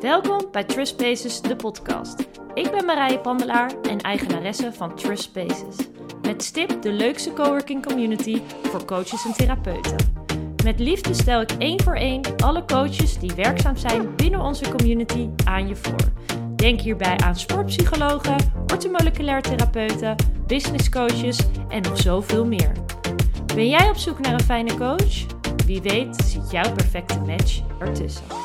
Welkom bij Trust Spaces, de podcast. Ik ben Marije Pandelaar en eigenaresse van Trust Spaces. Met stip de leukste coworking community voor coaches en therapeuten. Met liefde stel ik één voor één alle coaches die werkzaam zijn binnen onze community aan je voor. Denk hierbij aan sportpsychologen, orthomoleculair therapeuten, business coaches en nog zoveel meer. Ben jij op zoek naar een fijne coach? Wie weet zit jouw perfecte match ertussen.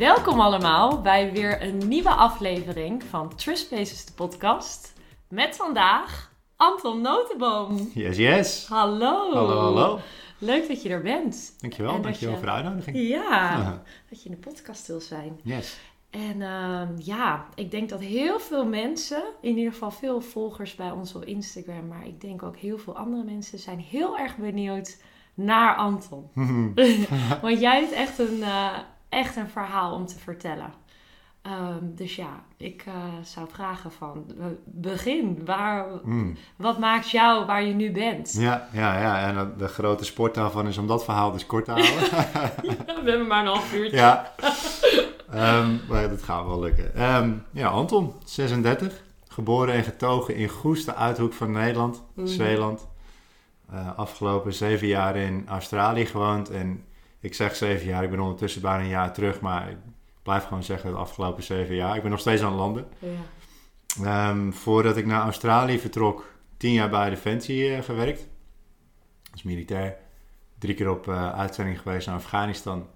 Welkom allemaal bij weer een nieuwe aflevering van Trust Spaces, de podcast. Met vandaag Anton Notenboom. Yes, yes. Hallo. Hallo, hallo. Leuk dat je er bent. Dankjewel, En dat dankjewel je- voor de uitnodiging. Ja, dat je in de podcast wil zijn. Yes. En ehm, ja, ik denk dat heel veel mensen, in ieder geval veel volgers bij ons op Instagram, maar ik denk ook heel veel andere mensen zijn heel erg benieuwd naar Anton. Want jij hebt echt een, eh, echt een verhaal om te vertellen. Ehm, dus ja, ik eh, zou vragen van, begin, waar, Mm. wat maakt jou waar je nu bent? Ja, ja, ja. En de- de grote sport daarvan is om dat verhaal dus kort te houden. We hebben maar een half uurtje. ja. Ehm, maar dat gaat wel lukken. Ehm, ja, Anton, 36. Geboren en getogen in Goes, de uithoek van Nederland, Mhm. Zeeland. Eh, afgelopen zeven jaar in Australië gewoond. En ik zeg zeven jaar, ik ben ondertussen bijna een jaar terug. Maar ik blijf gewoon zeggen de afgelopen zeven jaar. Ik ben nog steeds aan het landen. Ja. Ehm, voordat ik naar Australië vertrok, tien jaar bij Defensie eh, gewerkt. Als militair. Drie keer op eh, uitzending geweest naar Afghanistan.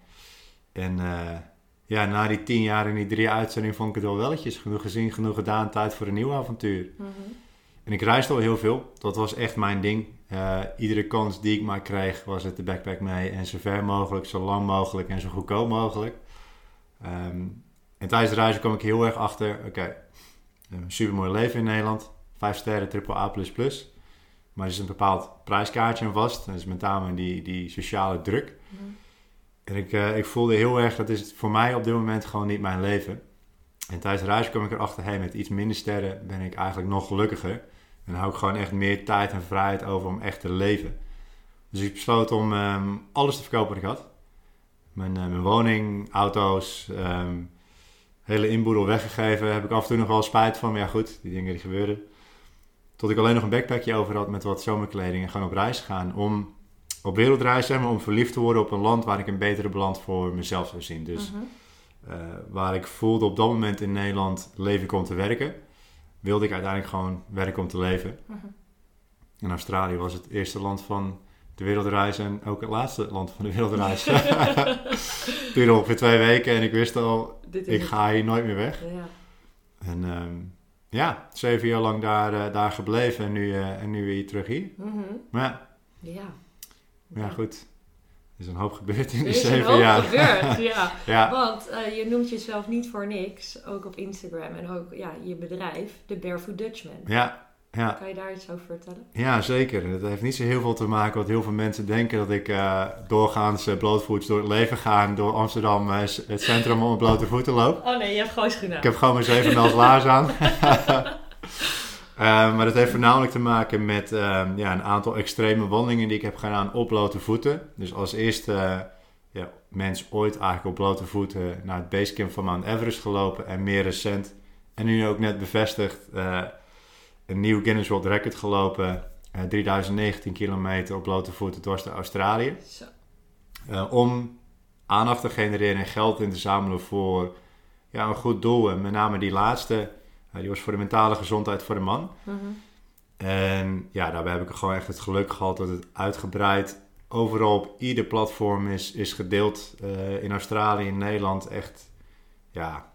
En eh, ja, na die tien jaar en die drie uitzendingen vond ik het wel welletjes. Genoeg gezien, genoeg gedaan, tijd voor een nieuw avontuur. Mhm. En ik reisde al heel veel. Dat was echt mijn ding. Eh, iedere kans die ik maar kreeg, was het de backpack mee. En zo ver mogelijk, zo lang mogelijk en zo goedkoop mogelijk. Ehm, en tijdens de reizen kwam ik heel erg achter, oké, een supermooi leven in Nederland. Vijf sterren, triple A++. Maar er is een bepaald prijskaartje aan vast. Dat is met name die, die sociale druk. Mhm. En ik, eh, ik voelde heel erg, dat is voor mij op dit moment gewoon niet mijn leven. En tijdens de reis kwam ik erachter, hey, met iets minder sterren ben ik eigenlijk nog gelukkiger. En hou ik gewoon echt meer tijd en vrijheid over om echt te leven. Dus ik besloot om ehm, alles te verkopen wat ik had. Mijn, eh, mijn woning, auto's, ehm, hele inboedel weggegeven. Heb ik af en toe nog wel spijt van, maar ja goed, die dingen die gebeuren. Tot ik alleen nog een backpackje over had met wat zomerkleding en gewoon op reis gaan. Om op wereldreis, zeg maar, om verliefd te worden op een land waar ik een betere balans voor mezelf zou zien. Dus Mhm. eh, waar ik voelde op dat moment in Nederland leven ik om te werken, wilde ik uiteindelijk gewoon werken om te leven. Mhm. In Australië was het eerste land van de wereldreis en ook het laatste land van de wereldreis. Het duurde ongeveer twee weken en ik wist al, ik het. ga hier nooit meer weg. Ja. En ehm, ja, zeven jaar lang daar, eh, daar gebleven en nu, eh, en nu weer terug hier. Mhm. Maar ja, Ja. ja, goed. Er is een hoop gebeurd in Er die is een zeven hoop jaar. gebeurd, ja. Ja, Want eh, je noemt jezelf niet voor niks, ook op Instagram en ook ja, je bedrijf, de Barefoot Dutchman. ja, ja. Kan je daar iets over vertellen? Ja, zeker. Het heeft niet zo heel veel te maken wat heel veel mensen denken. Dat ik eh, doorgaans eh, blootvoets door het leven ga en door Amsterdam het centrum om op blote voeten loop. Oh nee, je hebt gewoon gedaan. Ik heb gewoon mijn zeven mijls laars aan. Eh, maar dat heeft voornamelijk te maken met eh, ja, een aantal extreme wandelingen die ik heb gedaan op blote voeten. Dus als eerste eh, ja, mens ooit eigenlijk op blote voeten naar het basecamp van Mount Everest gelopen. En meer recent, en nu ook net bevestigd, eh, een nieuw Guinness World Record gelopen. eh, 3019 kilometer op blote voeten dwars door Australië. Zo. Eh, om aandacht te genereren en geld in te zamelen voor ja, een goed doel. En met name die laatste, eh, die was voor de mentale gezondheid voor de man. Mhm. En ja, daarbij heb ik gewoon echt het geluk gehad dat het uitgebreid overal op ieder platform is, is gedeeld. Eh, in Australië, in Nederland, echt ja,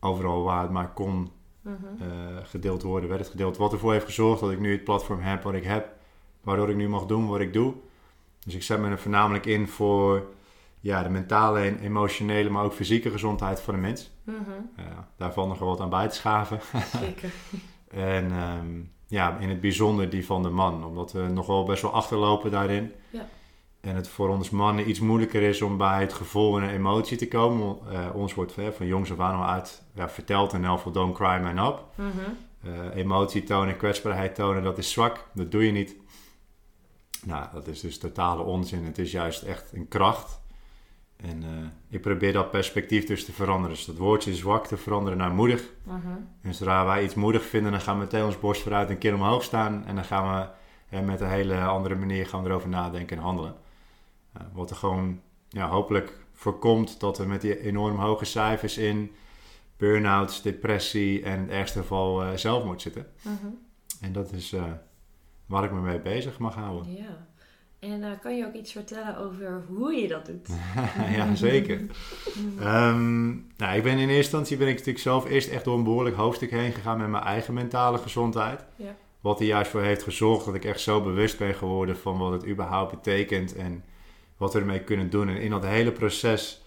overal waar het maar kon Mhm. eh, gedeeld worden, werd het gedeeld. Wat ervoor heeft gezorgd dat ik nu het platform heb wat ik heb, waardoor ik nu mag doen wat ik doe. Dus ik zet me er voornamelijk in voor ja, de mentale en emotionele, maar ook fysieke gezondheid van de mens. Mhm. Uh, daar valt nog wel wat aan bij te schaven. Zeker. en ehm, ja, in het bijzonder die van de man, omdat we nog wel best wel achterlopen daarin. Ja. En het voor ons mannen iets moeilijker is om bij het gevoel en emotie te komen. Eh, ons wordt van jongs af aan al uit ja, verteld en elk don't cry man up. Mhm. Uh, emotie tonen, kwetsbaarheid tonen, dat is zwak. Dat doe je niet. Nou, dat is dus totale onzin. Het is juist echt een kracht. En uh, ik probeer dat perspectief dus te veranderen. Dus dat woordje zwak te veranderen naar moedig. Uh -huh. En zodra wij iets moedig vinden, dan gaan we meteen ons borst vooruit een keer omhoog staan. En dan gaan we met een hele andere manier gaan we erover nadenken en handelen. wat er gewoon ja, hopelijk voorkomt dat we met die enorm hoge cijfers in burn-outs, depressie en in het ergste geval uh, zelfmoord zitten. Uh -huh. En dat is waar ik me mee bezig mag houden. Ja. En uh, kan je ook iets vertellen over hoe je dat doet? ja, zeker. um, nou, ik ben in eerste instantie ben ik natuurlijk zelf eerst echt door een behoorlijk hoofdstuk heen gegaan met mijn eigen mentale gezondheid. Ja. Wat er juist voor heeft gezorgd dat ik echt zo bewust ben geworden van wat het überhaupt betekent en wat we ermee kunnen doen. En in dat hele proces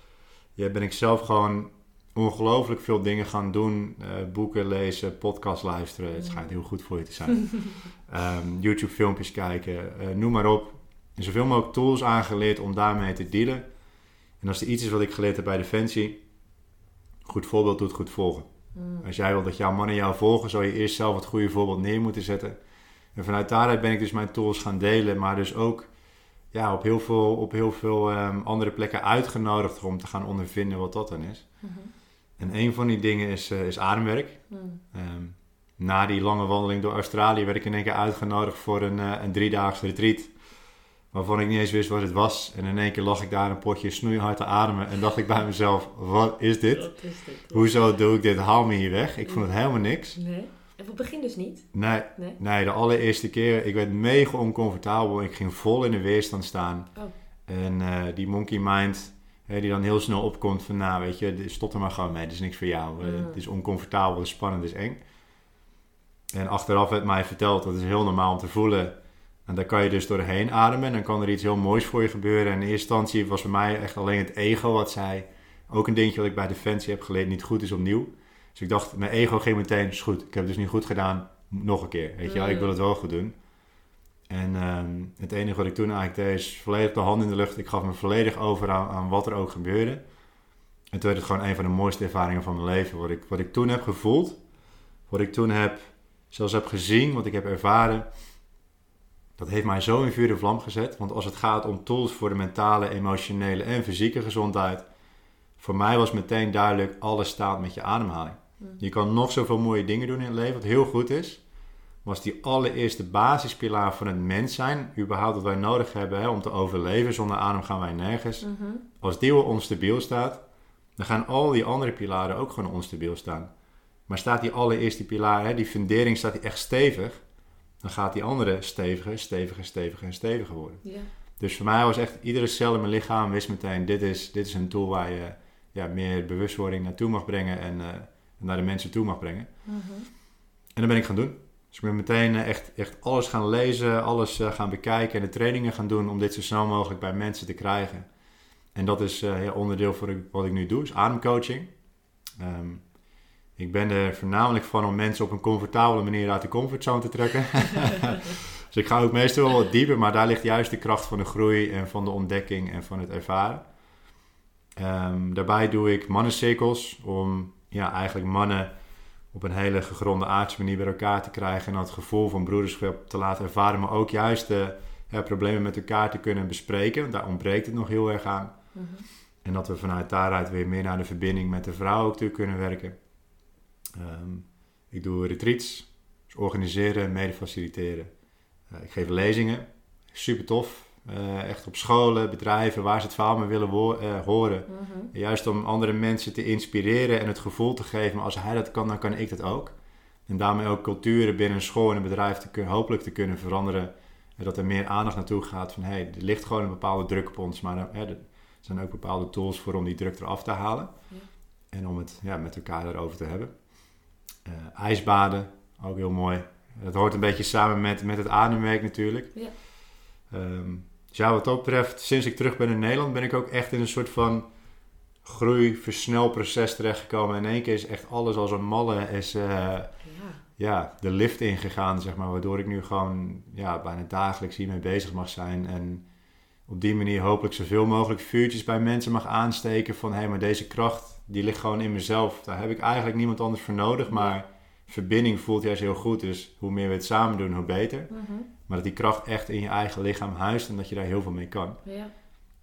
ja, ben ik zelf gewoon ongelooflijk veel dingen gaan doen. Uh, boeken lezen, podcast luisteren. Het schijnt heel goed voor je te zijn. um, YouTube filmpjes kijken, uh, noem maar op. En zoveel mogelijk tools aangeleerd om daarmee te dealen. En als er iets is wat ik geleerd heb bij Defensie, goed voorbeeld doet goed volgen. Mm. Als jij wil dat jouw mannen jou volgen, zou je eerst zelf het goede voorbeeld neer moeten zetten. En vanuit daaruit ben ik dus mijn tools gaan delen, maar dus ook ja, op heel veel, op heel veel um, andere plekken uitgenodigd om te gaan ondervinden wat dat dan is. Mm-hmm. En een van die dingen is, uh, is ademwerk. Mm. Um, na die lange wandeling door Australië werd ik in één keer uitgenodigd voor een, uh, een driedaagse retreat waarvan ik niet eens wist wat het was. En in één keer lag ik daar een potje snoeihard te ademen en dacht ik bij mezelf, wat is dit? Wat is dit? Hoezo doe ik dit? Haal me hier weg. Ik vond het helemaal niks. Nee. En het begin dus niet? Nee, nee, nee. de allereerste keer, ik werd mega oncomfortabel. Ik ging vol in de weerstand staan. Oh. En uh, die monkey mind, hè, die dan heel snel opkomt van, nou weet je, stop er maar gewoon mee. Dit is niks voor jou. Mm. Uh, het is oncomfortabel, het is spannend, het is eng. En achteraf werd mij verteld, dat is heel normaal om te voelen en daar kan je dus doorheen ademen en dan kan er iets heel moois voor je gebeuren. En in eerste instantie was bij mij echt alleen het ego wat zei. Ook een dingetje wat ik bij Defensie heb geleerd, niet goed is opnieuw. Dus ik dacht, mijn ego ging meteen, is goed, ik heb het dus niet goed gedaan, nog een keer. Weet je wel, ik wil het wel goed doen. En ehm, het enige wat ik toen eigenlijk deed, is volledig de hand in de lucht. Ik gaf me volledig over aan, aan, wat er ook gebeurde. En toen werd het gewoon een van de mooiste ervaringen van mijn leven. Wat ik, wat ik toen heb gevoeld, wat ik toen heb, zelfs heb gezien, wat ik heb ervaren dat heeft mij zo in vuur en vlam gezet. Want als het gaat om tools voor de mentale, emotionele en fysieke gezondheid, voor mij was meteen duidelijk: alles staat met je ademhaling. Je kan nog zoveel mooie dingen doen in het leven, wat heel goed is. Maar als die allereerste basispilaar van het mens zijn, überhaupt wat wij nodig hebben hè, om te overleven, zonder adem gaan wij nergens. Mhm. Als die onstabiel staat, dan gaan al die andere pilaren ook gewoon onstabiel staan. Maar staat die allereerste pilaar, hè, die fundering, staat die echt stevig, dan gaat die andere steviger, steviger, steviger en steviger worden. Ja. Dus voor mij was echt iedere cel in mijn lichaam wist meteen: dit is, dit is een tool waar je ja, meer bewustwording naartoe mag brengen en uh, naar de mensen toe mag brengen. Mhm. En dat ben ik gaan doen. Dus ik ben meteen uh, echt, echt alles gaan lezen, alles uh, gaan bekijken en de trainingen gaan doen om dit zo snel mogelijk bij mensen te krijgen. En dat is ja, onderdeel van wat ik nu doe, is ademcoaching. Um, ik ben er voornamelijk van om mensen op een comfortabele manier uit de comfortzone te trekken. dus ik ga ook meestal wel wat dieper, maar daar ligt juist de kracht van de groei en van de ontdekking en van het ervaren. Um, daarbij doe ik mannencirkels om ja, eigenlijk mannen op een hele gegronde aardse manier bij elkaar te krijgen en dat gevoel van broederschap te laten ervaren, maar ook juist de ja, problemen met elkaar te kunnen bespreken. Daar ontbreekt het nog heel erg aan. Mhm. En dat we vanuit daaruit weer meer naar de verbinding met de vrouw ook toe kunnen werken. Um, ik doe retreats, dus organiseren, mede faciliteren. Uh, ik geef lezingen, super tof. Uh, echt op scholen, bedrijven, waar ze het verhaal mee willen uh, horen. Mm Juist om andere mensen te inspireren en het gevoel te geven, als hij dat kan, dan kan ik dat ook. En daarmee ook culturen binnen een school en een bedrijf te kunnen, hopelijk te kunnen veranderen. En dat er meer aandacht naartoe gaat van, hé, hey, er ligt gewoon een bepaalde druk op ons, maar er zijn ook bepaalde tools voor om die druk eraf te halen. Ja. En om het ja, met elkaar erover te hebben. Uh, ijsbaden, ook heel mooi. Dat hoort een beetje samen met, met het ademwerk natuurlijk. Ja. Um, dus ja, wat dat betreft, sinds ik terug ben in Nederland, ben ik ook echt in een soort van groei, versnelproces terechtgekomen. In één keer is echt alles als een malle is, uh, ja. ja. de lift ingegaan, zeg maar. Waardoor ik nu gewoon ja, bijna dagelijks hiermee bezig mag zijn. En op die manier hopelijk zoveel mogelijk vuurtjes bij mensen mag aansteken van... hé, hey, maar deze kracht die ligt gewoon in mezelf. Daar heb ik eigenlijk niemand anders voor nodig. Maar verbinding voelt juist heel goed. Dus hoe meer we het samen doen, hoe beter. Mhm. Maar dat die kracht echt in je eigen lichaam huist en dat je daar heel veel mee kan. Ja.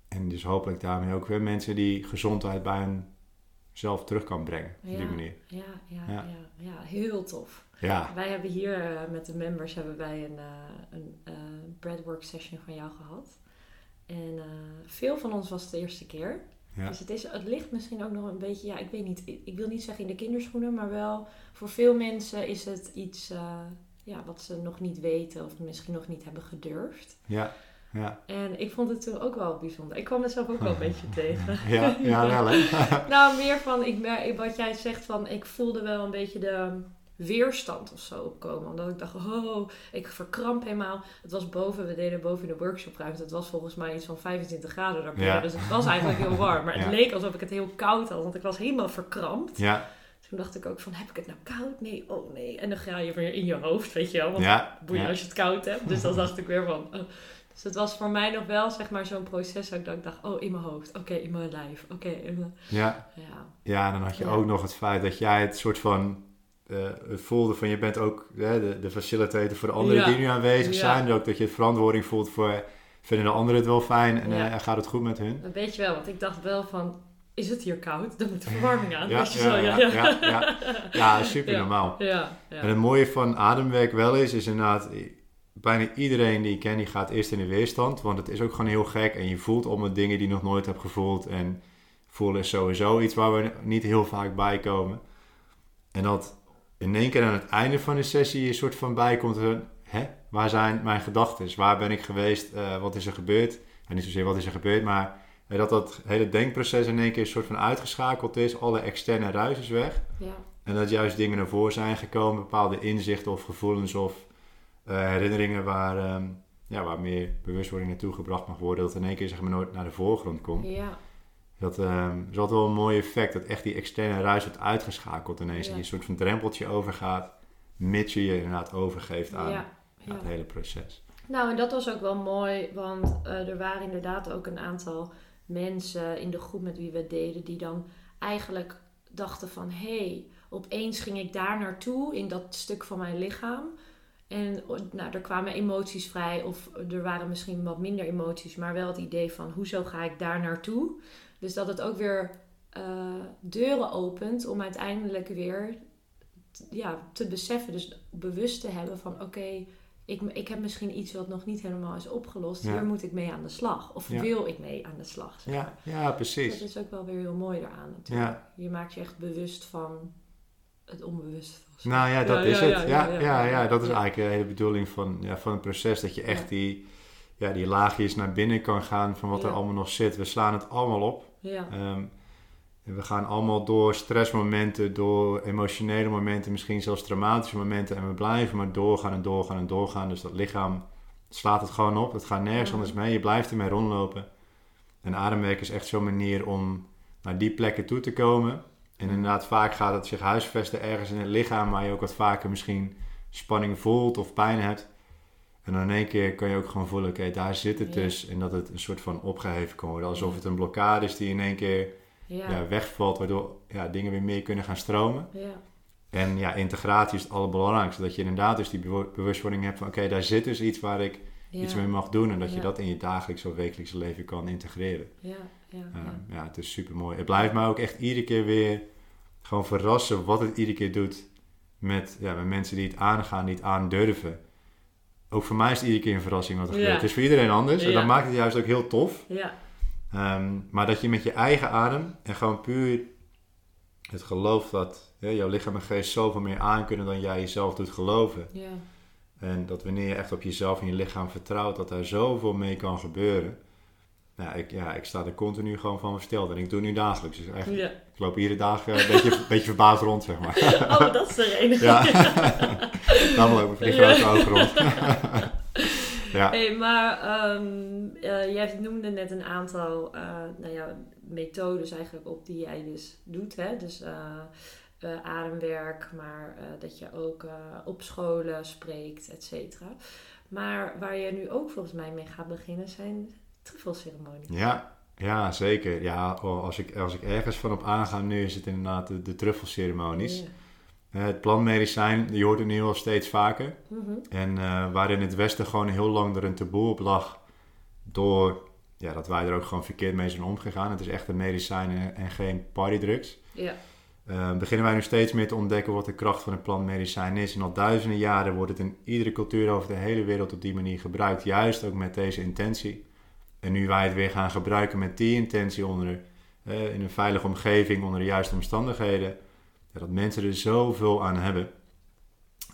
En dus hopelijk daarmee ook weer mensen die gezondheid bij hunzelf terug kan brengen. Op die Ja. manier. Ja, ja, Ja. ja. ja, heel tof. Ja, Wij hebben hier eh, met de members hebben wij een, eh, een eh, breadwork session van jou gehad. En veel van ons was het de eerste keer. Ja. Dus het, is, het ligt misschien ook nog een beetje, ja, ik weet niet, ik, wil niet zeggen in de kinderschoenen, maar wel voor veel mensen is het iets eh, ja, wat ze nog niet weten of misschien nog niet hebben gedurfd. ja, ja. En ik vond het toen ook wel bijzonder. Ik kwam mezelf ook wel een beetje tegen. Ja, ja, wel hè. Nou, meer van, ik, mer- wat jij zegt van, ik voelde wel een beetje de weerstand of zo opkomen. Omdat ik dacht, oh, ik verkramp helemaal. Het was boven, we deden boven in de workshopruimte. Het was volgens mij iets van 25 graden daar Ja. Dus het was eigenlijk heel warm. Maar het Ja. leek alsof ik het heel koud had, want ik was helemaal verkrampt. Ja, Toen dacht ik ook van, heb ik het nou koud? Nee, oh nee. En dan ga je weer in je hoofd, weet je wel. Want ja. boeien als je het koud hebt. Dus dan dacht ik weer van... oh. Dus het was voor mij nog wel, zeg maar, zo'n proces dat ik dacht-. Oh, in mijn hoofd. Oké, in mijn lijf. Oké. Ja, Ja. ja, en dan had je Ja. ook nog het feit dat jij het soort van eh, het voelde van je bent ook hè, de, de facilitator voor de anderen Ja. die nu aanwezig Ja. zijn. Ook dat je verantwoording voelt voor vinden de anderen het wel fijn en Ja. eh, gaat het goed met hun. Weet je wel, want ik dacht wel van... Is het hier koud? Dan moet de verwarming aan. Ja, ja, ja, ja, ja. Ja, super normaal. Ja, ja. En het mooie van ademwerk wel is, is inderdaad, bijna iedereen die ik ken, die gaat eerst in de weerstand. Want het is ook gewoon heel gek en je voelt allemaal dingen die je nog nooit hebt gevoeld. En voelen is sowieso iets waar we niet heel vaak bij komen. En dat in één keer aan het einde van de sessie je een soort van bijkomt van, hè, waar zijn mijn gedachten? Waar ben ik geweest? Eh, wat is er gebeurd? En niet zozeer wat is er gebeurd, maar eh, dat dat hele denkproces in één keer een soort van uitgeschakeld is. Alle externe ruis is weg. ja. En dat juist dingen naar voren zijn gekomen, bepaalde inzichten of gevoelens of eh, herinneringen waar, ehm, ja, waar meer bewustwording naartoe gebracht mag worden. Dat in één keer zeg maar nooit naar de voorgrond komt. ja. Dat is altijd wel een mooi effect, dat echt die externe ruis wordt uitgeschakeld ineens. En je een soort van drempeltje overgaat, mits je je inderdaad overgeeft aan het hele proces. Nou, en dat was ook wel mooi, want eh, er waren inderdaad ook een aantal mensen in de groep met wie we deden, die dan eigenlijk dachten van, hé, hey, opeens ging ik daar naartoe in dat stuk van mijn lichaam. En nou, er kwamen emoties vrij, of er waren misschien wat minder emoties, maar wel het idee van, hoezo ga ik daar naartoe? Dus dat het ook weer eh, deuren opent om uiteindelijk weer ja, te beseffen, dus bewust te hebben van, oké, ik, ik heb misschien iets wat nog niet helemaal is opgelost. Ja. Hier moet ik mee aan de slag. Of Ja. wil ik mee aan de slag? Zeg maar. Ja, ja precies. Dat is ook wel weer heel mooi daaraan natuurlijk. Ja. Je maakt je echt bewust van het onbewust. Nou ja, dat is het. Ja, ja, ja, dat is eigenlijk de hele bedoeling van, ja, van het proces. Dat je echt die, ja, die laagjes naar binnen kan gaan van wat er allemaal nog zit. We slaan het allemaal op. Ja, Ehm, we gaan allemaal door stressmomenten, door emotionele momenten, misschien zelfs traumatische momenten. En we blijven maar doorgaan en doorgaan en doorgaan. Dus dat lichaam slaat het gewoon op. Het gaat nergens anders mee. Je blijft ermee rondlopen. En ademwerk is echt zo'n manier om naar die plekken toe te komen. En inderdaad, vaak gaat het zich huisvesten ergens in het lichaam, waar je ook wat vaker misschien spanning voelt of pijn hebt. En dan in één keer kan je ook gewoon voelen, oké, daar zit het Ja. dus. En dat het een soort van opgeheven kan worden. Alsof het een blokkade is die in één keer ja, wegvalt, waardoor ja, dingen weer meer kunnen gaan stromen. ja. En ja, integratie is het allerbelangrijkste. Dat je inderdaad dus die bewustwording hebt van, oké, daar zit dus iets waar ik iets mee mag doen. En dat je dat in je dagelijks of wekelijkse leven kan integreren. Ja, ja, ja. Ehm, ja, het is super mooi. Het blijft mij ook echt iedere keer weer gewoon verrassen wat het iedere keer doet met, ja, met mensen die het aangaan, die het aandurven. Ook voor mij is het iedere keer een verrassing wat er gebeurt. Het is voor iedereen anders en dat maakt het juist ook heel tof. ja. Ehm, maar dat je met je eigen adem en gewoon puur het geloof dat ja, jouw lichaam en geest zoveel meer aan kunnen dan jij jezelf doet geloven. ja. En dat wanneer je echt op jezelf en je lichaam vertrouwt, dat daar zoveel mee kan gebeuren. Nou, ik, ja, ik sta er continu gewoon van versteld en ik doe het nu dagelijks. Dus echt, ja. ik loop iedere dag een beetje, beetje verbaasd rond, zeg maar. Oh, dat is er een. Ja, dan ik voor die grote ogen rond. ja. Hey, maar ehm, eh, jij noemde net een aantal eh, nou ja, methodes eigenlijk op die jij dus doet. Hè? Dus eh, ademwerk, maar dat je ook op scholen spreekt, et cetera. Maar waar je nu ook volgens mij mee gaat beginnen zijn truffelceremonies. Ja, ja, zeker. Ja, als, ik, als ik ergens van op aanga nu is het inderdaad de, de truffelceremonies. Ja. Eh, het plantmedicijn, je hoort het nu al steeds vaker. Mhm. En uh, waar in het Westen gewoon heel lang er een taboe op lag, door ja, dat wij er ook gewoon verkeerd mee zijn omgegaan. Het is echt een medicijn en, en geen partydrugs. Ja. Uh, beginnen wij nu steeds meer te ontdekken wat de kracht van een plantmedicijn is. En al duizenden jaren wordt het in iedere cultuur over de hele wereld op die manier gebruikt. Juist ook met deze intentie. En nu wij het weer gaan gebruiken met die intentie onder, uh, in een veilige omgeving, onder de juiste omstandigheden. Ja, dat mensen er zoveel aan hebben.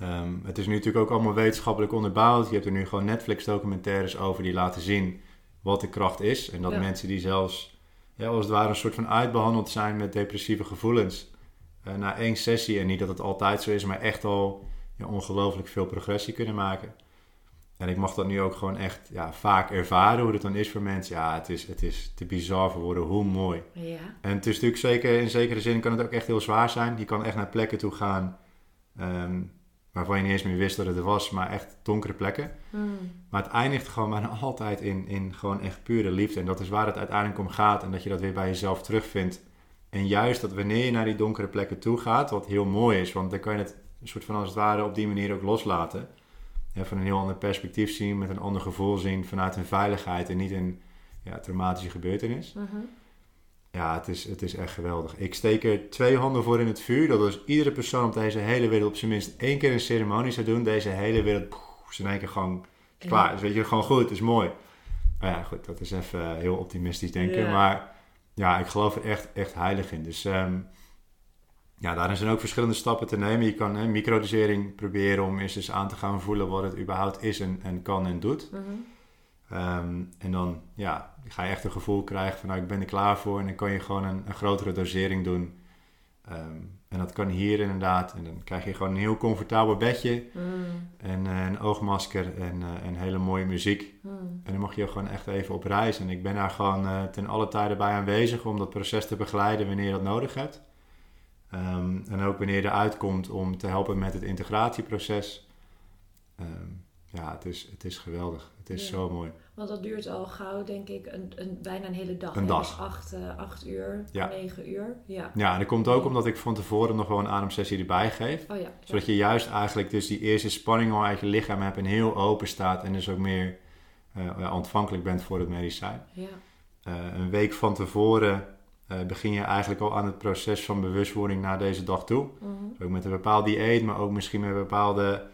Um, het is nu natuurlijk ook allemaal wetenschappelijk onderbouwd. Je hebt er nu gewoon Netflix documentaires over die laten zien wat de kracht is. En dat Ja. mensen die zelfs ja, als het ware een soort van uitbehandeld zijn met depressieve gevoelens. eh, na één sessie, en niet dat het altijd zo is, maar echt al ja, ongelooflijk veel progressie kunnen maken. En ik mag dat nu ook gewoon echt ja, vaak ervaren hoe het dan is voor mensen. Ja, het is, het is te bizar voor woorden hoe mooi. Ja. En het is natuurlijk zeker, in zekere zin kan het ook echt heel zwaar zijn. Je kan echt naar plekken toe gaan ehm, waarvan je niet eens meer wist dat het er was, maar echt donkere plekken. Mm. Maar het eindigt gewoon bijna altijd in, in gewoon echt pure liefde. En dat is waar het uiteindelijk om gaat. En dat je dat weer bij jezelf terugvindt. En juist dat wanneer je naar die donkere plekken toe gaat, wat heel mooi is, want dan kan je het een soort van als het ware op die manier ook loslaten. Van een heel ander perspectief zien, met een ander gevoel zien, vanuit een veiligheid en niet een ja, traumatische gebeurtenis. Mhm. Ja, het is, het is echt geweldig. Ik steek er twee handen voor in het vuur. Dat als iedere persoon op deze hele wereld op zijn minst één keer een ceremonie zou doen, deze hele wereld poeh, is in één keer gewoon klaar. Dus weet je, gewoon goed, het is mooi. Maar ja, goed, dat is even eh, heel optimistisch denken. Ja. Maar ja, ik geloof er echt, echt heilig in. Dus ehm, ja, daarin zijn ook verschillende stappen te nemen. Je kan hè, microdosering proberen om eerst eens aan te gaan voelen wat het überhaupt is en, en kan en doet. Mhm. Ehm, en dan ja, ga je echt een gevoel krijgen van nou, ik ben er klaar voor. En dan kan je gewoon een, een grotere dosering doen. Ehm, en dat kan hier inderdaad. En dan krijg je gewoon een heel comfortabel bedje. Mm. En eh, een oogmasker en, eh, en hele mooie muziek. Mm. En dan mag je gewoon echt even op reis. En ik ben daar gewoon eh, ten alle tijden bij aanwezig om dat proces te begeleiden wanneer je dat nodig hebt. Ehm, en ook wanneer je eruit komt om te helpen met het integratieproces. Ehm, ja, het is, het is geweldig. Het is Ja. zo mooi. Want dat duurt al gauw, denk ik, een, een, bijna een hele dag. Een hè? dag. Dus acht, eh, acht uur, Ja. negen uur. Ja. Ja, en dat komt ook omdat ik van tevoren nog wel een ademsessie erbij geef. Oh ja. Zodat je juist eigenlijk dus die eerste spanning al uit je lichaam hebt en heel open staat. En dus ook meer eh, ontvankelijk bent voor het medicijn. Ja. Eh, een week van tevoren eh, begin je eigenlijk al aan het proces van bewustwording naar deze dag toe. Mhm. Ook met een bepaald dieet, maar ook misschien met bepaalde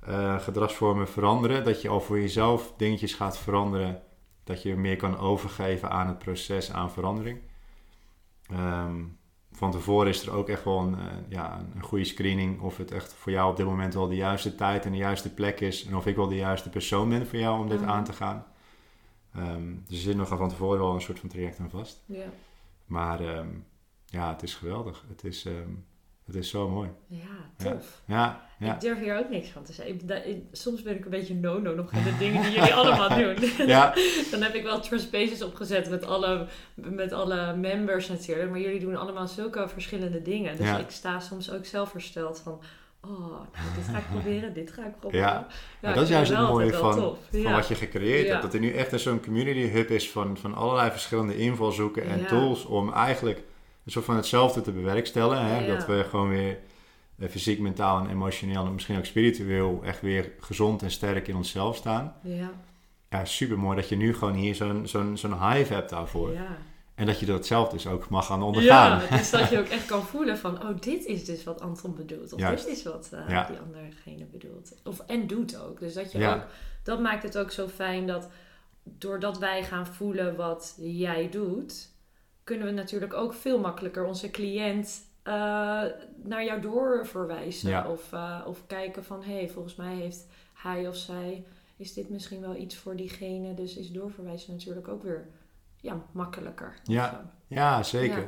eh, gedragsvormen veranderen. Dat je al voor jezelf dingetjes gaat veranderen. Dat je meer kan overgeven aan het proces, aan verandering. Ehm, van tevoren is er ook echt wel een, eh, ja, een goede screening. Of het echt voor jou op dit moment wel de juiste tijd en de juiste plek is. En of ik wel de juiste persoon ben voor jou om dit Mhm. aan te gaan. Ehm, dus er zit nog van tevoren wel een soort van traject aan vast. Ja. Maar ehm, ja, het is geweldig. Het is, ehm, het is zo mooi. ja, tof. Ja, ja. Ik durf hier ook niks van te zeggen. Soms ben ik een beetje no-no nog in de dingen die jullie allemaal doen. Ja, Dan heb ik wel Trust Bases opgezet met alle, met alle members natuurlijk. Maar jullie doen allemaal zulke verschillende dingen. Dus Ja. ik sta soms ook zelf versteld van... Oh, nou, dit ga ik proberen, dit ga ik proberen. Ja. Dat is juist het mooie van, van Ja. wat je gecreëerd Ja. hebt. Dat er nu echt een zo'n community hub is van, van allerlei verschillende invalshoeken en Ja. tools om eigenlijk een soort van hetzelfde te bewerkstelligen. Hè? Dat we gewoon weer eh, fysiek, mentaal en emotioneel en misschien ook spiritueel echt weer gezond en sterk in onszelf staan. Ja, Ja, super mooi dat je nu gewoon hier zo'n zo'n zo'n hive hebt daarvoor. ja. En dat je dat zelf dus ook mag gaan ondergaan. Ja, dus dat je ook echt kan voelen van, oh, dit is dus wat Anton bedoelt. Of Juist. dit is wat eh, Ja. die anderegene bedoelt. Of, en doet ook. Dus dat je Ja. ook, dat maakt het ook zo fijn dat doordat wij gaan voelen wat jij doet, kunnen we natuurlijk ook veel makkelijker onze cliënt eh, naar jou doorverwijzen. Ja. Of, eh, of kijken van, hé, hey, volgens mij heeft hij of zij, is dit misschien wel iets voor diegene. Dus is doorverwijzen natuurlijk ook weer ja, makkelijker. Ja. Ja, zeker. Ja.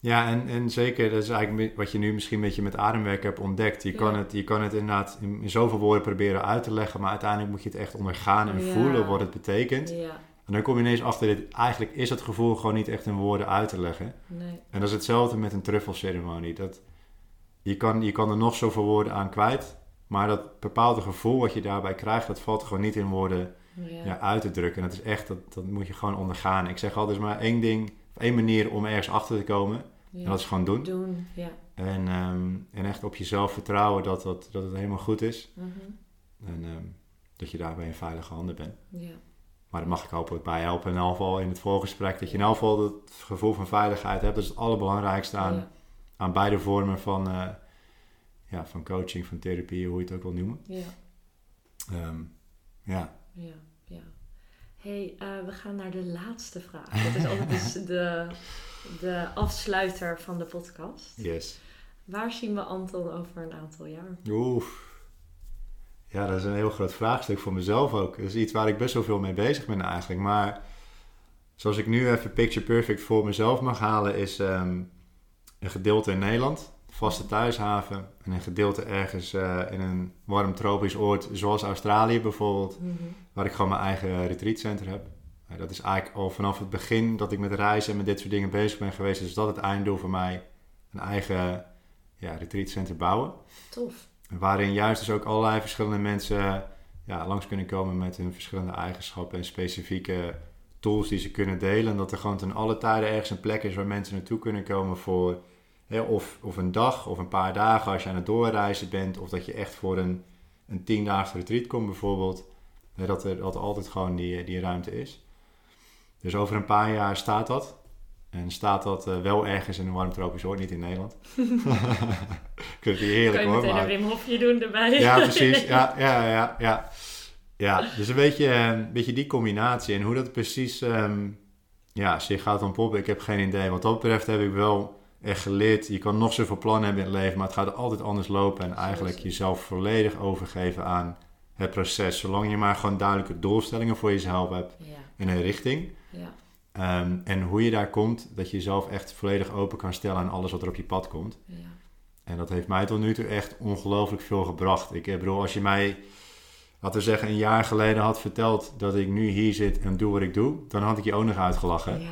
Ja, en, en zeker, dat is eigenlijk wat je nu misschien een beetje met ademwerk hebt ontdekt. Je, kan, het, je kan het inderdaad in, in zoveel woorden proberen uit te leggen, maar uiteindelijk moet je het echt ondergaan en Ja. voelen wat het betekent. Ja, En dan kom je ineens achter, dit, eigenlijk is het gevoel gewoon niet echt in woorden uit te leggen. nee. En dat is hetzelfde met een truffelceremonie. Dat, je, kan, je kan er nog zoveel woorden aan kwijt, maar dat bepaalde gevoel wat je daarbij krijgt, dat valt gewoon niet in woorden Ja. ja, uit te drukken. En dat is echt, dat, dat moet je gewoon ondergaan. Ik zeg altijd, maar één ding, of één manier om ergens achter te komen. Ja. En dat is gewoon doen. Doen, ja. En, ehm, en echt op jezelf vertrouwen dat, dat, dat het helemaal goed is. Mhm. En ehm, dat je daarbij in veilige handen bent. Ja. Maar daar mag ik hopelijk bij helpen. In elk geval in het voorgesprek. Dat je in elk geval het gevoel van veiligheid hebt. Dat is het allerbelangrijkste aan, Ja. aan beide vormen van, eh, ja, van coaching, van therapie, hoe je het ook wil noemen. Ja. Ehm, ja, Ja, ja. hey, eh, we gaan naar de laatste vraag. Dat is altijd dus de, de afsluiter van de podcast. yes. Waar zien we Anton over een aantal jaar? Oef. Ja, dat is een heel groot vraagstuk voor mezelf ook. Dat is iets waar ik best wel veel mee bezig ben eigenlijk. Maar zoals ik nu even picture perfect voor mezelf mag halen, is ehm, een gedeelte in Nederland, vaste thuishaven. En een gedeelte ergens eh, in een warm tropisch oord, zoals Australië bijvoorbeeld, waar ik gewoon mijn eigen retreatcenter heb. Eh, dat is eigenlijk al vanaf het begin dat ik met reizen en met dit soort dingen bezig ben geweest, is dat het einddoel voor mij. Een eigen ja, retreatcenter bouwen. Tof. Waarin juist dus ook allerlei verschillende mensen ja, langs kunnen komen met hun verschillende eigenschappen en specifieke tools die ze kunnen delen. En dat er gewoon ten alle tijden ergens een plek is waar mensen naartoe kunnen komen voor hè, of, of een dag of een paar dagen als je aan het doorreizen bent. Of dat je echt voor een, een tiendaagse retreat komt bijvoorbeeld. Hè, dat, er, dat er altijd gewoon die, die ruimte is. Dus over een paar jaar staat dat. En staat dat eh, wel ergens in een warm tropisch oord, niet in Nederland. het hier heerlijk kan je hoor. maar- een Wim Hofje doen erbij? ja, precies. Ja, ja, ja, ja. Ja, dus een beetje, eh, een beetje die combinatie. En hoe dat precies ehm, ja, zich gaat ontpoppen, ik heb geen idee. Wat dat betreft heb ik wel echt geleerd. Je kan nog zoveel plannen hebben in het leven, maar het gaat altijd anders lopen. En eigenlijk jezelf volledig overgeven aan het proces. Zolang je maar gewoon duidelijke doelstellingen voor jezelf hebt Ja, en een richting. ja, Ehm, en hoe je daar komt, dat je jezelf echt volledig open kan stellen aan alles wat er op je pad komt. ja. En dat heeft mij tot nu toe echt ongelooflijk veel gebracht. Ik bedoel, als je mij, laten we zeggen, een jaar geleden had verteld dat ik nu hier zit en doe wat ik doe, dan had ik je ook nog uitgelachen. ja.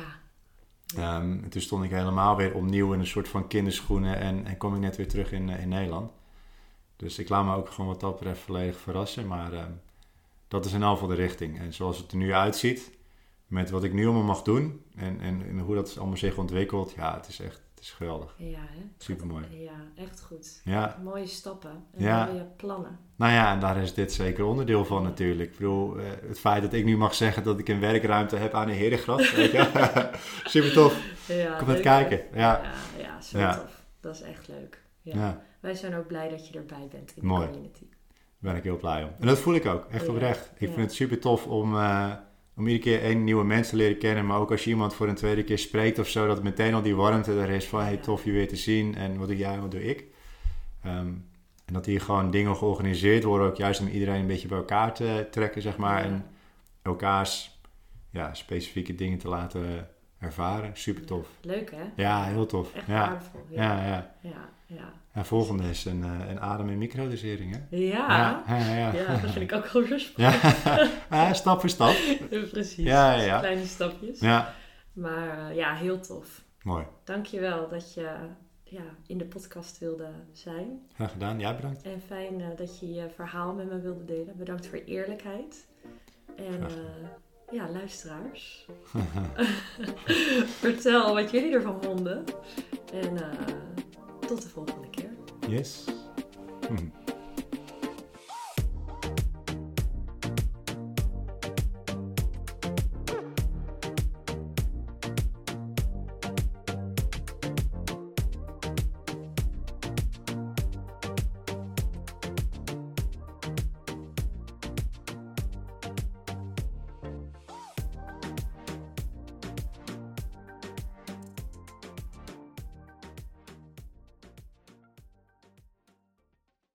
Ehm, en toen stond ik helemaal weer opnieuw in een soort van kinderschoenen en, en kom ik net weer terug in, eh, in Nederland. Dus ik laat me ook gewoon wat dat betreft volledig verrassen. Maar ehm, dat is in elk geval de richting. En zoals het er nu uitziet, met wat ik nu allemaal mag doen en, en, en hoe dat allemaal zich ontwikkelt, ja, het is echt is geweldig. Ja, hè? Supermooi. Ja, echt goed. Ja, Mooie stappen en Ja. mooie plannen. Nou ja, en daar is dit zeker onderdeel van natuurlijk. Ik bedoel, eh, het feit dat ik nu mag zeggen dat ik een werkruimte heb aan de Herengracht. weet je. Super tof. Ja, Kom het kijken. Ja. ja, ja, Ja. tof. Dat is echt leuk. Ja. Wij zijn ook blij dat je erbij bent in Mooi. de community. daar ben ik heel blij om. En dat voel ik ook, echt Ja. oprecht. Ik vind het super tof om, eh, om iedere keer één nieuwe mens te leren kennen. Maar ook als je iemand voor een tweede keer spreekt of zo, dat meteen al die warmte er is van hey, tof je weer te zien. En wat doe jij en wat doe ik? Ehm, en dat hier gewoon dingen georganiseerd worden, ook juist om iedereen een beetje bij elkaar te trekken, zeg maar. Ja. En elkaars ja, specifieke dingen te laten ervaren. Super tof. Leuk hè? Ja, heel tof. Echt Ja, waardevol. ja, ja. ja, ja. En volgende is een, eh, een adem- en microdosering, hè? Ja, ja, ja. ja. ja. dat vind ik ook wel rustig. Ja, stap voor stap. Precies. Ja, ja. Kleine stapjes. Ja, Maar eh, ja, heel tof. mooi. Dankjewel dat je ja, in de podcast wilde zijn. Graag gedaan. Ja, bedankt. En fijn eh, dat je je verhaal met me wilde delen. Bedankt voor eerlijkheid. En ja, luisteraars. Vertel wat jullie ervan vonden. En tot de volgende keer. Yes. Hm.